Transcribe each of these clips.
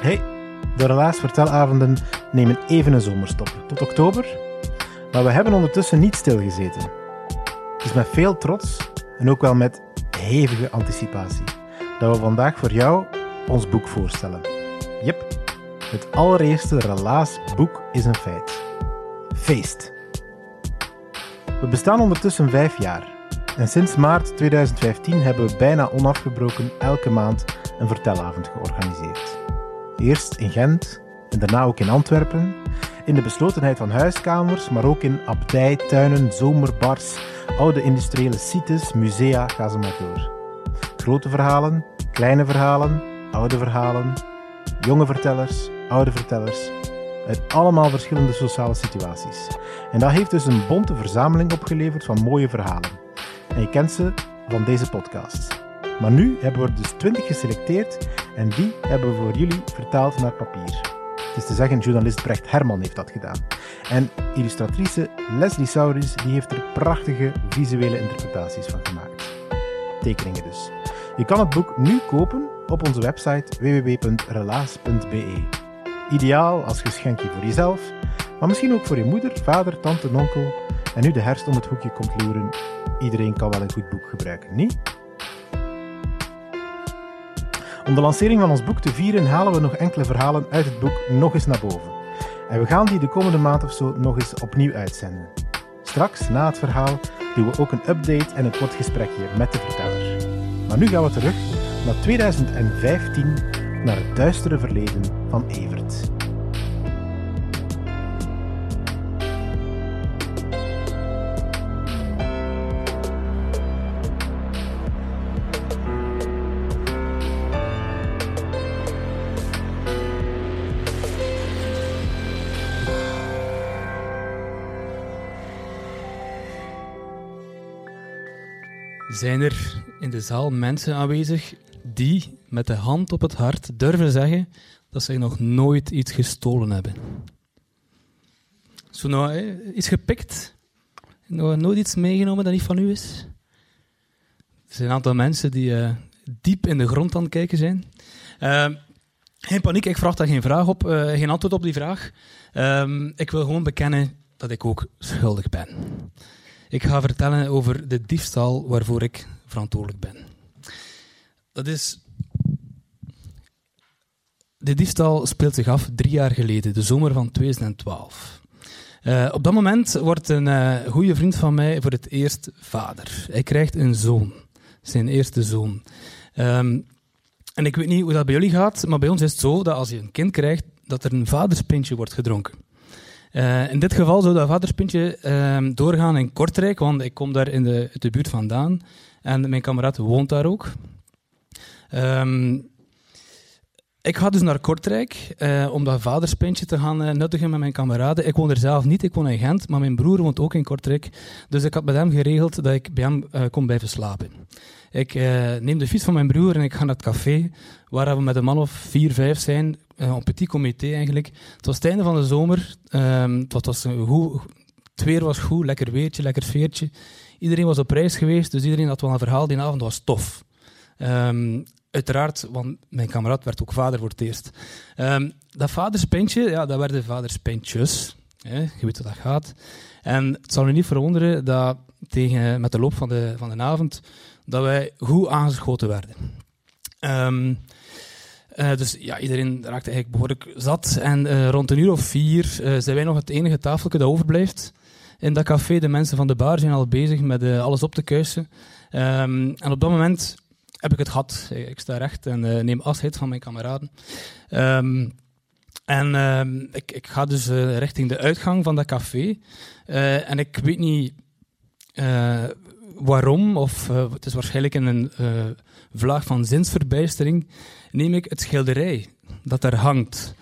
Hey, de Relaas Vertelavonden nemen even een zomerstop, tot oktober. Maar we hebben ondertussen niet stilgezeten. Is met veel trots en ook wel met hevige anticipatie dat we vandaag voor jou ons boek voorstellen. Yep, het allereerste Relaas boek is een feit. Feest. We bestaan ondertussen vijf jaar. En sinds maart 2015 hebben we bijna onafgebroken elke maand een vertelavond georganiseerd. Eerst in Gent en daarna ook in Antwerpen. In de beslotenheid van huiskamers, maar ook in abdijtuinen, zomerbars, oude industriële sites, musea, ga ze maar door. Grote verhalen, kleine verhalen, oude verhalen, jonge vertellers, oude vertellers, uit allemaal verschillende sociale situaties. En dat heeft dus een bonte verzameling opgeleverd van mooie verhalen. En je kent ze van deze podcast. Maar nu hebben we er dus 20 geselecteerd en die hebben we voor jullie vertaald naar papier. Het is te zeggen, journalist Brecht Herman heeft dat gedaan. En illustratrice Leslie Sauris die heeft er prachtige visuele interpretaties van gemaakt. Tekeningen dus. Je kan het boek nu kopen op onze website www.relaas.be. Ideaal als geschenkje voor jezelf, maar misschien ook voor je moeder, vader, tante, onkel. En nu de herfst om het hoekje komt loeren, iedereen kan wel een goed boek gebruiken, niet? Om de lancering van ons boek te vieren halen we nog enkele verhalen uit het boek nog eens naar boven. En we gaan die de komende maand of zo nog eens opnieuw uitzenden. Straks, na het verhaal, doen we ook een update en een kort gesprekje met de verteller. Maar nu gaan we terug naar 2015, naar het duistere verleden van Evert. Zijn er in de zaal mensen aanwezig die met de hand op het hart durven zeggen dat ze nog nooit iets gestolen hebben? Zo nou eh, iets gepikt? Nog nooit iets meegenomen dat niet van u is? Er zijn een aantal mensen die uh, diep in de grond aan het kijken zijn. Uh, geen paniek, ik vraag daar geen, vraag op, uh, geen antwoord op die vraag. Uh, ik wil gewoon bekennen dat ik ook schuldig ben. Ik ga vertellen over de diefstal waarvoor ik verantwoordelijk ben. Dat is. De diefstal speelt zich af drie jaar geleden, de zomer van 2012. Uh, op dat moment wordt een uh, goede vriend van mij voor het eerst vader. Hij krijgt een zoon, zijn eerste zoon. Um, en ik weet niet hoe dat bij jullie gaat, maar bij ons is het zo dat als je een kind krijgt, dat er een vaderspintje wordt gedronken. Uh, in dit geval zou dat vaderspintje uh, doorgaan in Kortrijk, want ik kom daar in de, de buurt vandaan. En mijn kameraad woont daar ook. Um, ik ga dus naar Kortrijk uh, om dat vaderspintje te gaan uh, nuttigen met mijn kameraden. Ik woon er zelf niet, ik woon in Gent, maar mijn broer woont ook in Kortrijk. Dus ik had met hem geregeld dat ik bij hem uh, kon blijven slapen. Ik neem de fiets van mijn broer en ik ga naar het café, waar we met een man of vier, vijf zijn, een petit comité eigenlijk. Het was het einde van de zomer, um, het was weer was goed, lekker weertje, lekker sfeertje. Iedereen was op reis geweest, dus iedereen had wel een verhaal. Die avond was tof. Um, uiteraard, want mijn kameraad werd ook vader voor het eerst. Um, dat vaderspintje, ja, dat werden vaderspintjes. Hè, je weet hoe dat gaat. En het zal u niet verwonderen dat tegen, met de loop van de, van de avond dat wij goed aangeschoten werden. Um, uh, dus ja, iedereen raakte eigenlijk behoorlijk zat. En uh, rond een uur of vier uh, zijn wij nog het enige tafeltje dat overblijft. In dat café, de mensen van de bar zijn al bezig met alles op te kuisen. Ehm, en op dat moment heb ik het gehad. Ik sta recht en neem afscheid van mijn kameraden. Um, en ehm, ik, ik, ga dus richting de uitgang van dat café. En ik weet niet waarom, of het is waarschijnlijk in een vlaag van zinsverbijstering, neem ik het schilderij dat daar hangt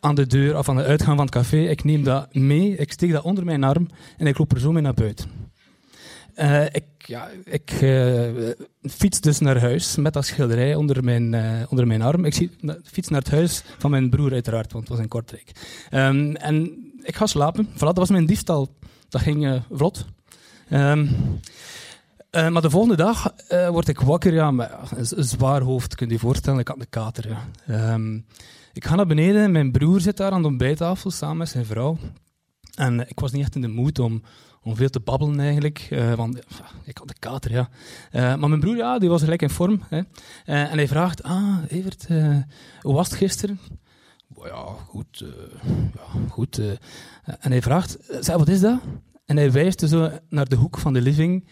aan de deur of aan de uitgang van het café. Ik neem dat mee, ik steek dat onder mijn arm en ik loop er zo mee naar buiten. Uh, ik, ja, ik uh, fiets dus naar huis met dat schilderij onder mijn, uh, onder mijn arm. Ik fiets naar het huis van mijn broer uiteraard, want het was in Kortrijk. Um, en ik ga slapen. Voilà, dat was mijn diefstal. Dat ging vlot. Um, maar de volgende dag word ik wakker. Ja, met een zwaar hoofd, kun je je voorstellen. Ik had een kater. Ja. Um, ik ga naar beneden. Mijn broer zit daar aan de ontbijttafel samen met zijn vrouw. En ik was niet echt in de moed om om veel te babbelen eigenlijk. Uh, want ik had de kater, ja. Maar mijn broer, ja, die was gelijk in vorm. Hè. En hij vraagt, ah, Evert, hoe was het gisteren? Ja, goed. ja, goed. en hij vraagt, wat is dat? En hij wijst zo naar de hoek van de living.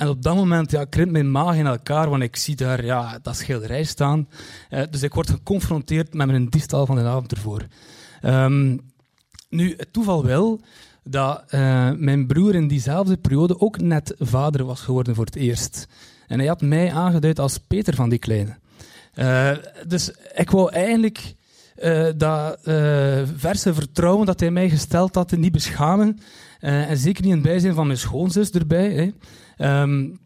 En op dat moment ja, krimpt mijn maag in elkaar, want ik zie daar ja, dat schilderij staan. dus ik word geconfronteerd met mijn diefstal van de avond ervoor. Um, nu, het toeval wel dat uh, mijn broer in diezelfde periode ook net vader was geworden voor het eerst. En hij had mij aangeduid als Peter van die kleine. Uh, dus ik wou eigenlijk uh, dat verse vertrouwen dat hij mij gesteld had niet beschamen. en zeker niet in het bijzijn van mijn schoonzus erbij. Hè. Um,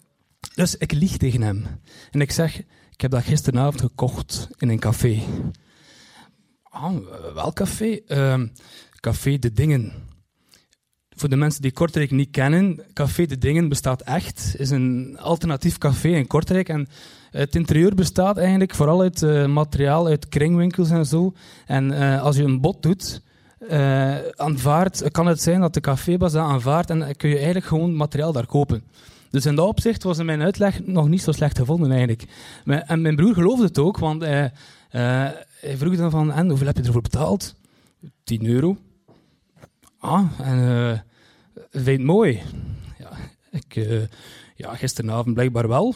dus ik lieg tegen hem. En ik zeg, ik heb dat gisteravond gekocht in een café. Ah, welk café? Ehm, café De Dingen. Voor de mensen die Kortrijk niet kennen, Café de Dingen bestaat echt. is een alternatief café in Kortrijk. En het interieur bestaat eigenlijk vooral uit uh, materiaal uit kringwinkels en zo. En uh, als je een bod doet, uh, aanvaardt, kan het zijn dat de cafébaas dat aanvaardt en kun je eigenlijk gewoon materiaal daar kopen. Dus in dat opzicht was mijn uitleg nog niet zo slecht gevonden eigenlijk. En mijn broer geloofde het ook, want hij, hij vroeg dan van, en hoeveel heb je ervoor betaald? 10 euro. Ah, en vind je het mooi? Ik, uh, ja, gisteravond blijkbaar wel.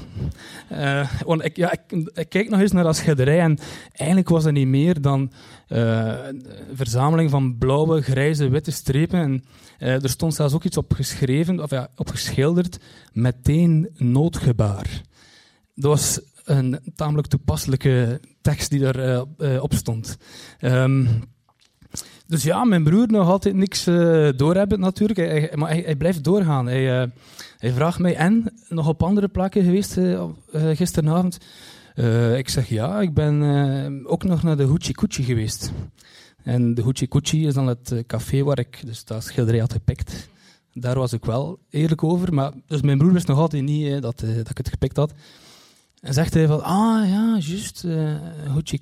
Uh, want ik, ja, ik, kijk nog eens naar dat schilderij en eigenlijk was het niet meer dan een verzameling van blauwe, grijze, witte strepen. En er stond zelfs ook iets op geschreven, of ja, op geschilderd, meteen noodgebaar. Dat was een tamelijk toepasselijke tekst die daarop op stond. Um, dus ja, mijn broer nog altijd niks uh, doorhebben natuurlijk. Maar hij, blijft doorgaan. Hij, uh, hij vraagt mij, en? Nog op andere plekken geweest uh, gisteravond? ik zeg ja, ik ben ook nog naar de Hoochie Coochie geweest. En de Hoochie Coochie is dan het café waar ik dus dat schilderij had gepikt. Daar was ik wel eerlijk over. Maar, dus mijn broer wist nog altijd niet dat ik het gepikt had. En zegt hij van, ah ja, juist, uh,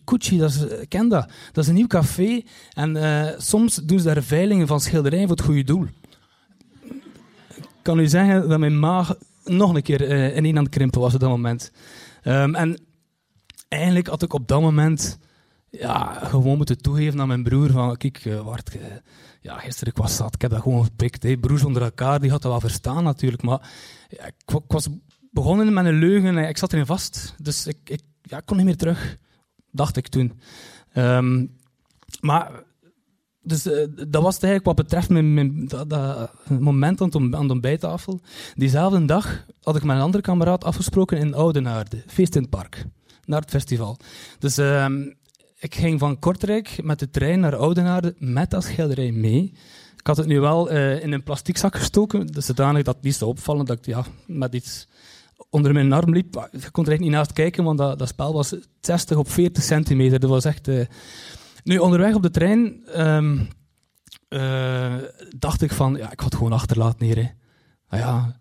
Hoochie dat is, ik ken dat. Dat is een nieuw café en uh, soms doen ze daar veilingen van schilderijen voor het goede doel. Ik kan u zeggen dat mijn maag nog een keer uh, ineen aan het krimpen was op dat moment. Um, en eigenlijk had ik op dat moment ja, gewoon moeten toegeven aan mijn broer van, kijk, uh, ja, gisteren ik was zat, ik heb dat gewoon gepikt. Hey, broers onder elkaar, die had dat wel verstaan natuurlijk, maar ja, ik was begonnen met een leugen. Ik zat erin vast. Dus ik, ik ja, kon niet meer terug. Dacht ik toen. Um, maar dus, uh, dat was het eigenlijk wat betreft mijn, mijn dat, dat, moment aan, aan de ontbijttafel. Diezelfde dag had ik met een andere kameraad afgesproken in Oudenaarde, feest in het park, naar het festival. Dus uh, ik ging van Kortrijk met de trein naar Oudenaarde met dat schilderij mee. Ik had het nu wel uh, in een plastic zak gestoken, dus zodanig dat niet zou opvallen dat ik ja, met iets onder mijn arm liep. Je kon er eigenlijk niet naast kijken, want dat, dat spel was 60 op 40 centimeter. Dat was echt... Uh... Nu, onderweg op de trein um, uh, dacht ik van, ja, ik ga het gewoon achterlaten hier. Hè. Ah, ja,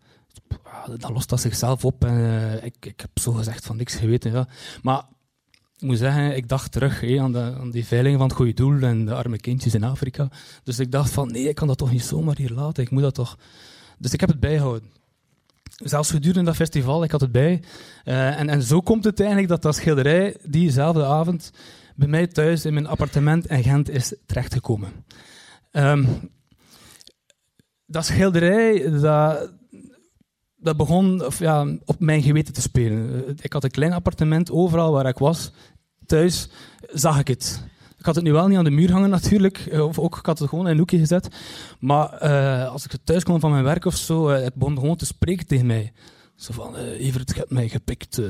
dan lost dat zichzelf op. En, uh, ik, ik heb zo gezegd van niks geweten. Ja. Maar ik moet zeggen, ik dacht terug aan, de, aan, die veiling van het goede doel en de arme kindjes in Afrika. Dus ik dacht van, nee, ik kan dat toch niet zomaar hier laten. Ik moet dat toch... Dus ik heb het bijgehouden zelfs gedurende dat festival, ik had het bij. Uh, en, en zo komt het eigenlijk dat dat schilderij diezelfde avond bij mij thuis in mijn appartement in Gent is terechtgekomen. Um, dat schilderij, dat, dat begon of, ja, op mijn geweten te spelen. Ik had een klein appartement, overal waar ik was, thuis, zag ik het. Ik had het nu wel niet aan de muur hangen natuurlijk, of ook ik had het gewoon in een hoekje gezet. Maar uh, als ik thuis kwam van mijn werk of zo, uh, het begon gewoon te spreken tegen mij. Zo van, uh, Evert, je hebt mij gepikt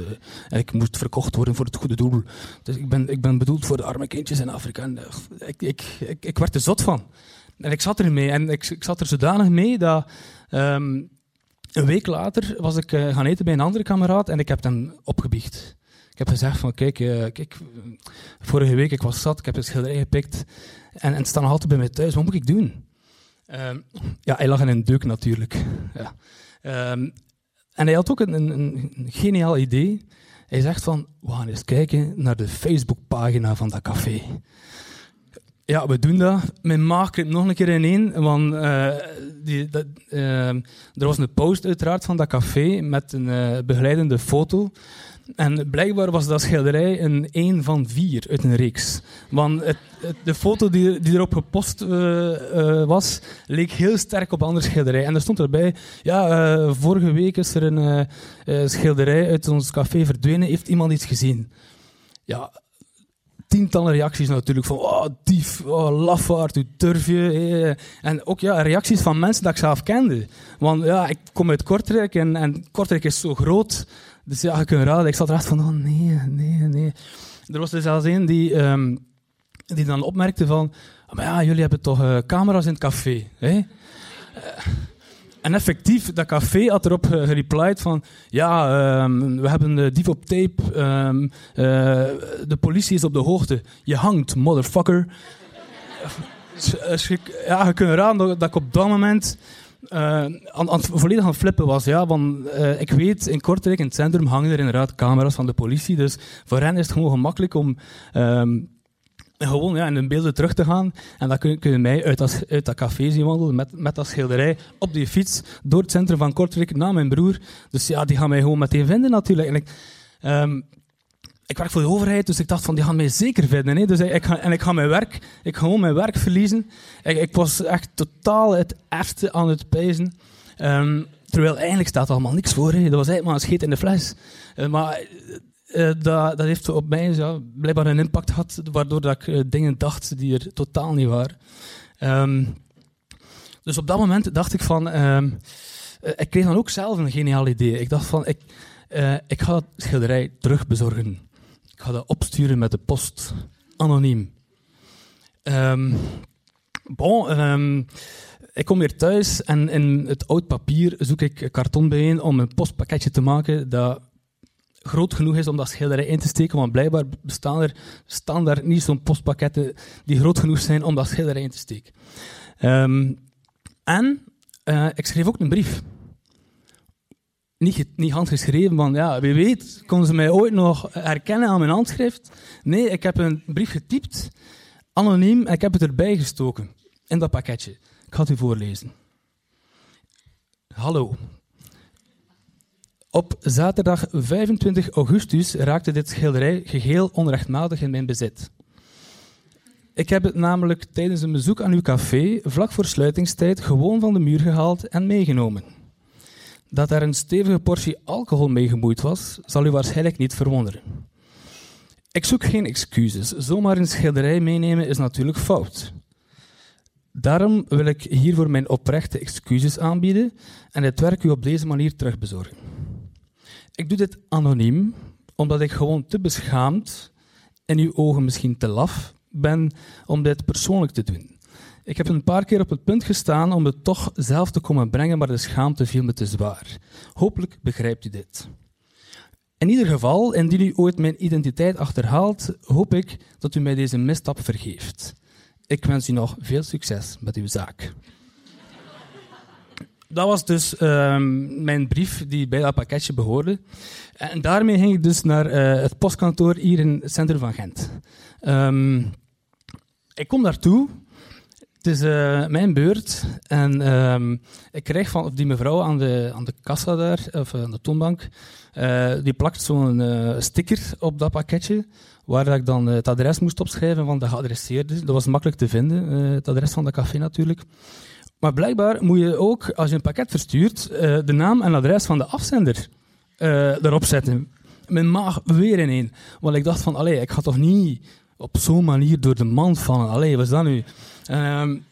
en ik moest verkocht worden voor het goede doel. Dus ik ben, ik ben bedoeld voor de arme kindjes in Afrika. En, ik, ik, ik, werd er zot van. En ik zat er mee. En ik, ik zat er zodanig mee dat... Um, een week later was ik gaan eten bij een andere kameraad en ik heb hem opgebiecht. Ik heb gezegd van, kijk, kijk vorige week ik was zat, ik heb een schilderij gepikt en, en het staat nog altijd bij mij thuis. Wat moet ik doen? Um, ja, hij lag in een deuk natuurlijk. Ja. Um, en hij had ook een, een, een, geniaal idee. Hij zegt van, we gaan eens kijken naar de Facebookpagina van dat café. Ja, we doen dat. Mijn maag krimpt nog een keer ineen, want uh, die, dat, uh, er was een post uiteraard van dat café met een uh, begeleidende foto. En blijkbaar was dat schilderij een één van vier uit een reeks. Want het, de foto die, die erop gepost uh, uh, was, leek heel sterk op een andere schilderij. En er stond erbij, ja, uh, vorige week is er een schilderij uit ons café verdwenen, heeft iemand iets gezien? Ja, tientallen reacties natuurlijk van, oh, dief, oh, lafaard, hoe durf je? En ook ja, reacties van mensen dat ik zelf kende. Want ja, ik kom uit Kortrijk en, en Kortrijk is zo groot dus ja, je kunt raden. Ik zat er van, oh nee, nee, nee. Er was er zelfs die, um, die dan opmerkte van, maar ja, jullie hebben toch uh, camera's in het café, hè? Uh, en effectief, dat café had erop gereplied van, ja, um, we hebben de dief op tape, uh, de politie is op de hoogte, je hangt, motherfucker. ja, je kunt raden dat ik op dat moment aan, aan, volledig aan flippen was. Ja, want uh, ik weet, in Kortrijk, in het centrum, hangen er inderdaad camera's van de politie. Dus voor hen is het gewoon gemakkelijk om um, gewoon ja, in hun beelden terug te gaan. En dan kun, kun mij uit dat, uit dat café zien wandelen met, met dat schilderij op die fiets door het centrum van Kortrijk naar mijn broer. Dus ja, die gaan mij gewoon meteen vinden natuurlijk. En ik, um, ik werk voor de overheid, dus ik dacht van, die gaan mij zeker vinden. Hè? Dus ik, ga, en ik ga mijn werk, ik ga mijn werk verliezen. Ik, ik was echt totaal het ergste aan het pijzen. Um, terwijl eigenlijk staat allemaal niks voor. Dat was eigenlijk maar een scheet in de fles. Uh, maar uh, dat, dat heeft op mij blijkbaar een impact gehad, waardoor dat ik dingen dacht die er totaal niet waren. Um, dus op dat moment dacht ik van... Um, ik kreeg dan ook zelf een geniaal idee. Ik dacht van, ik, ik ga dat schilderij terugbezorgen. Ik ga dat opsturen met de post, anoniem. Um, bon, um, ik kom weer thuis en in het oud papier zoek ik karton bijeen om een postpakketje te maken dat groot genoeg is om dat schilderij in te steken, want blijkbaar bestaan er standaard niet zo'n postpakketten die groot genoeg zijn om dat schilderij in te steken. Um, en uh, ik schreef ook een brief niet, niet handgeschreven, want ja, wie weet, konden ze mij ooit nog herkennen aan mijn handschrift. Nee, ik heb een brief getypt, anoniem, en ik heb het erbij gestoken, in dat pakketje. Ik ga het u voorlezen. Hallo. Op zaterdag 25 augustus raakte dit schilderij geheel onrechtmatig in mijn bezit. Ik heb het namelijk tijdens een bezoek aan uw café, vlak voor sluitingstijd, gewoon van de muur gehaald en meegenomen. Dat er een stevige portie alcohol mee gemoeid was, zal u waarschijnlijk niet verwonderen. Ik zoek geen excuses. Zomaar een schilderij meenemen is natuurlijk fout. Daarom wil ik hiervoor mijn oprechte excuses aanbieden en het werk u op deze manier terugbezorgen. Ik doe dit anoniem, omdat ik gewoon te beschaamd, in uw ogen misschien te laf, ben om dit persoonlijk te doen. Ik heb een paar keer op het punt gestaan om het toch zelf te komen brengen, maar de schaamte viel me te zwaar. Hopelijk begrijpt u dit. In ieder geval, indien u ooit mijn identiteit achterhaalt, hoop ik dat u mij deze misstap vergeeft. Ik wens u nog veel succes met uw zaak. Dat was dus uh, mijn brief die bij dat pakketje behoorde. En daarmee ging ik dus naar uh, het postkantoor hier in het centrum van Gent. Um, ik kom daartoe het is uh, mijn beurt en um, ik krijg van die mevrouw aan de, aan de kassa daar, of aan de toonbank, uh, die plakt zo'n sticker op dat pakketje, waar ik dan het adres moest opschrijven van de geadresseerde. Dat was makkelijk te vinden, het adres van dat café natuurlijk. Maar blijkbaar moet je ook, als je een pakket verstuurt, eh, de naam en adres van de afzender erop zetten. Mijn maag weer ineen. Want ik dacht van, allee, ik ga toch niet op zo'n manier door de mand vallen. Allee, wat is dat nu? Um,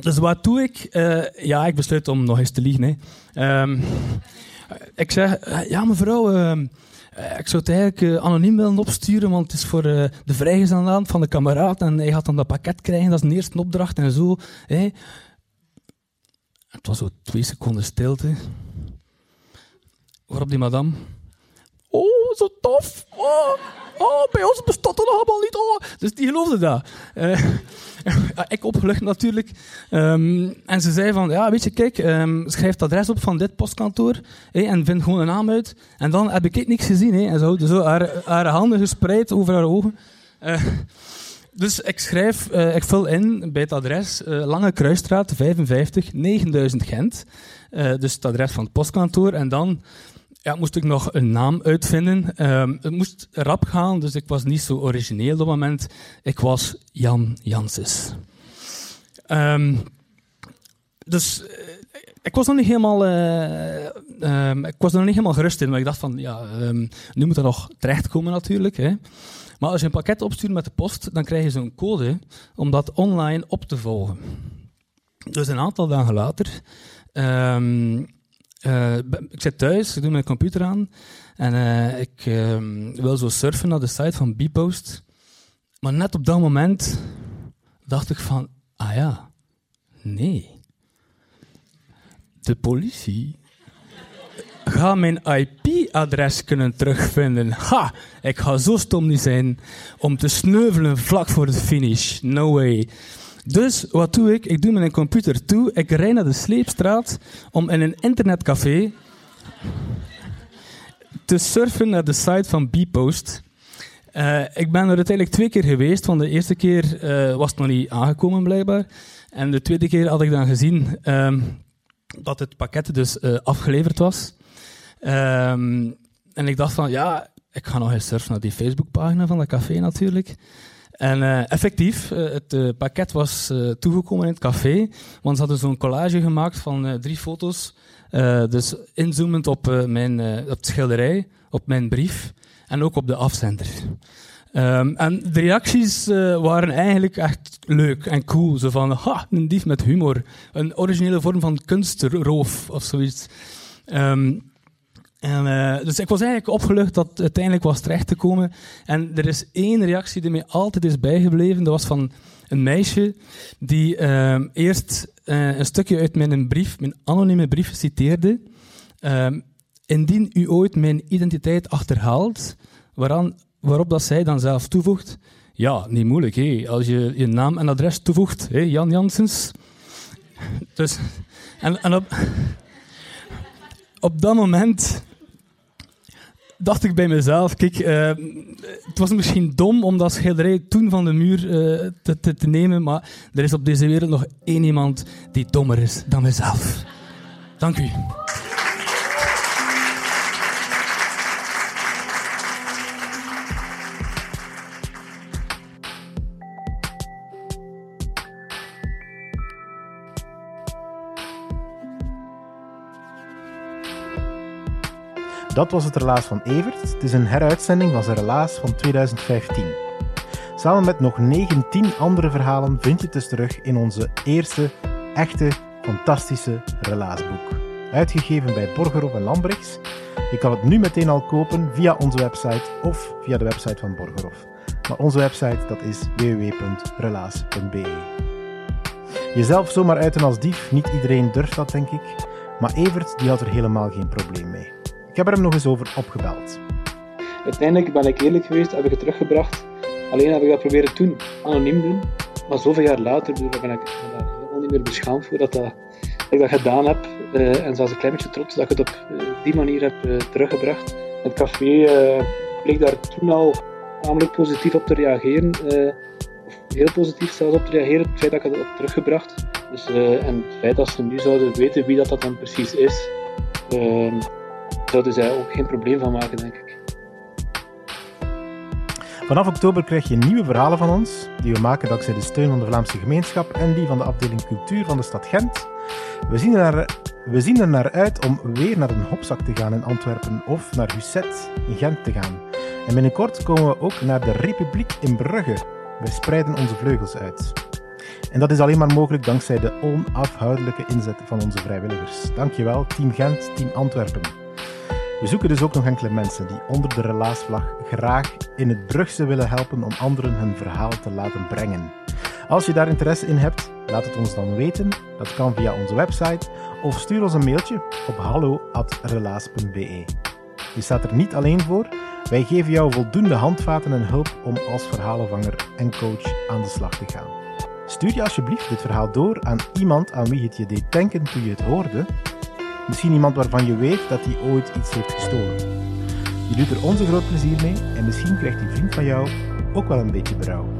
dus wat doe ik? Uh, ja, ik besluit om nog eens te liegen. Hè. Um, ik zeg, ja mevrouw, uh, ik zou het eigenlijk anoniem willen opsturen, want het is voor de vrijgezellen van de kameraad en hij gaat dan dat pakket krijgen, dat is een eerste opdracht en zo. Hè. Het was zo twee seconden stilte. Waarop die madame... Oh, zo tof! Oh, oh bij ons bestond dat allemaal niet. Oh. Dus die geloofde dat. Ik opgelucht natuurlijk. Um, en ze zei van, ja, weet je, kijk, um, schrijf het adres op van dit postkantoor en vind gewoon een naam uit. En dan heb ik niks gezien. En dus zo haar, haar handen gespreid over haar ogen. Uh, dus ik schrijf, uh, ik vul in bij het adres uh, Lange Kruisstraat 55, 9000 Gent. Dus het adres van het postkantoor. En dan ja, moest ik nog een naam uitvinden. Um, het moest rap gaan, dus ik was niet zo origineel op dat moment. Ik was Jan Janses. Um, dus ik was nog niet helemaal, um, ik was nog niet helemaal gerust in, maar ik dacht van, ja, nu moet er nog terechtkomen natuurlijk. Hè. Maar als je een pakket opstuurt met de post, dan krijg je zo'n code om dat online op te volgen. Dus een aantal dagen later, uh, ik zit thuis, ik doe mijn computer aan en uh, ik um, wil zo surfen naar de site van Bpost. Maar net op dat moment dacht ik van, ah ja, nee. De politie ga mijn IP-adres kunnen terugvinden. Ha, ik ga zo stom niet zijn om te sneuvelen vlak voor de finish. No way. Dus wat doe ik? Ik doe mijn computer toe. Ik rijd naar de Sleepstraat om in een internetcafé te surfen naar de site van Bpost. Uh, ik ben er uiteindelijk twee keer geweest, want de eerste keer uh, was het nog niet aangekomen blijkbaar. En de tweede keer had ik dan gezien uh, dat het pakket dus uh, afgeleverd was. Um, en ik dacht van, ja, ik ga nog eens surfen naar die Facebookpagina van dat café natuurlijk. En uh, effectief, uh, het uh, pakket was toegekomen in het café, want ze hadden zo'n collage gemaakt van drie foto's. dus inzoomend op, mijn, op het schilderij, op mijn brief en ook op de afzender. Um, en de reacties waren eigenlijk echt leuk en cool. Zo van, ha, een dief met humor. Een originele vorm van kunstroof of zoiets. Um, en, uh, dus ik was eigenlijk opgelucht dat het uiteindelijk was terecht te komen. En er is één reactie die mij altijd is bijgebleven. Dat was van een meisje die uh, eerst uh, een stukje uit mijn brief, mijn anonieme brief, citeerde. Ehm, Indien u ooit mijn identiteit achterhaalt, waaraan, waarop dat zij dan zelf toevoegt. Ja, niet moeilijk. Als je je naam en adres toevoegt, Jan Janssens. Dus, en, op dat moment dacht ik bij mezelf, kijk, uh, het was misschien dom om dat schilderij toen van de muur uh, te, te, te, nemen, maar er is op deze wereld nog één iemand die dommer is dan mezelf. Dank u. Dat was het relaas van Evert. Het is een heruitzending van zijn relaas van 2015. Samen met nog 19 andere verhalen vind je het dus terug in onze eerste, echte, fantastische relaasboek. Uitgegeven bij Borgerhof en Lambrechts. Je kan het nu meteen al kopen via onze website of via de website van Borgerhof. Maar onze website dat is www.relaas.be. Jezelf zomaar uiten als dief, niet iedereen durft dat denk ik. Maar Evert die had er helemaal geen probleem mee. Heb er hem nog eens over opgebeld. Uiteindelijk ben ik eerlijk geweest, heb ik het teruggebracht. Alleen heb ik dat proberen toen anoniem doen. Maar zoveel jaar later ben ik daar helemaal niet meer beschaamd voor dat, dat, ik dat gedaan heb. Uh, en zelfs een klein beetje trots dat ik het op uh, die manier heb teruggebracht. Het café bleek daar toen al namelijk positief op te reageren. of heel positief zelfs op te reageren, het feit dat ik het heb teruggebracht. Dus, en het feit dat ze nu zouden weten wie dat, dat dan precies is. Zouden zij ook geen probleem van maken, denk ik. Vanaf oktober krijg je nieuwe verhalen van ons, die we maken dankzij de steun van de Vlaamse gemeenschap en die van de afdeling cultuur van de stad Gent. We zien, er, we zien er naar uit om weer naar een hopzak te gaan in Antwerpen of naar Husset in Gent te gaan. En binnenkort komen we ook naar de Republiek in Brugge. We spreiden onze vleugels uit. En dat is alleen maar mogelijk dankzij de onafhoudelijke inzet van onze vrijwilligers. Dankjewel, Team Gent, Team Antwerpen. We zoeken dus ook nog enkele mensen die onder de relaasvlag graag in het Brugse willen helpen om anderen hun verhaal te laten brengen. Als je daar interesse in hebt, laat het ons dan weten. Dat kan via onze website of stuur ons een mailtje op hallo.relaas.be. Je staat er niet alleen voor. Wij geven jou voldoende handvaten en hulp om als verhalenvanger en coach aan de slag te gaan. Stuur je alsjeblieft dit verhaal door aan iemand aan wie het je deed denken toen je het hoorde. Misschien iemand waarvan je weet dat hij ooit iets heeft gestolen. Je doet er onze groot plezier mee en misschien krijgt die vriend van jou ook wel een beetje berouw.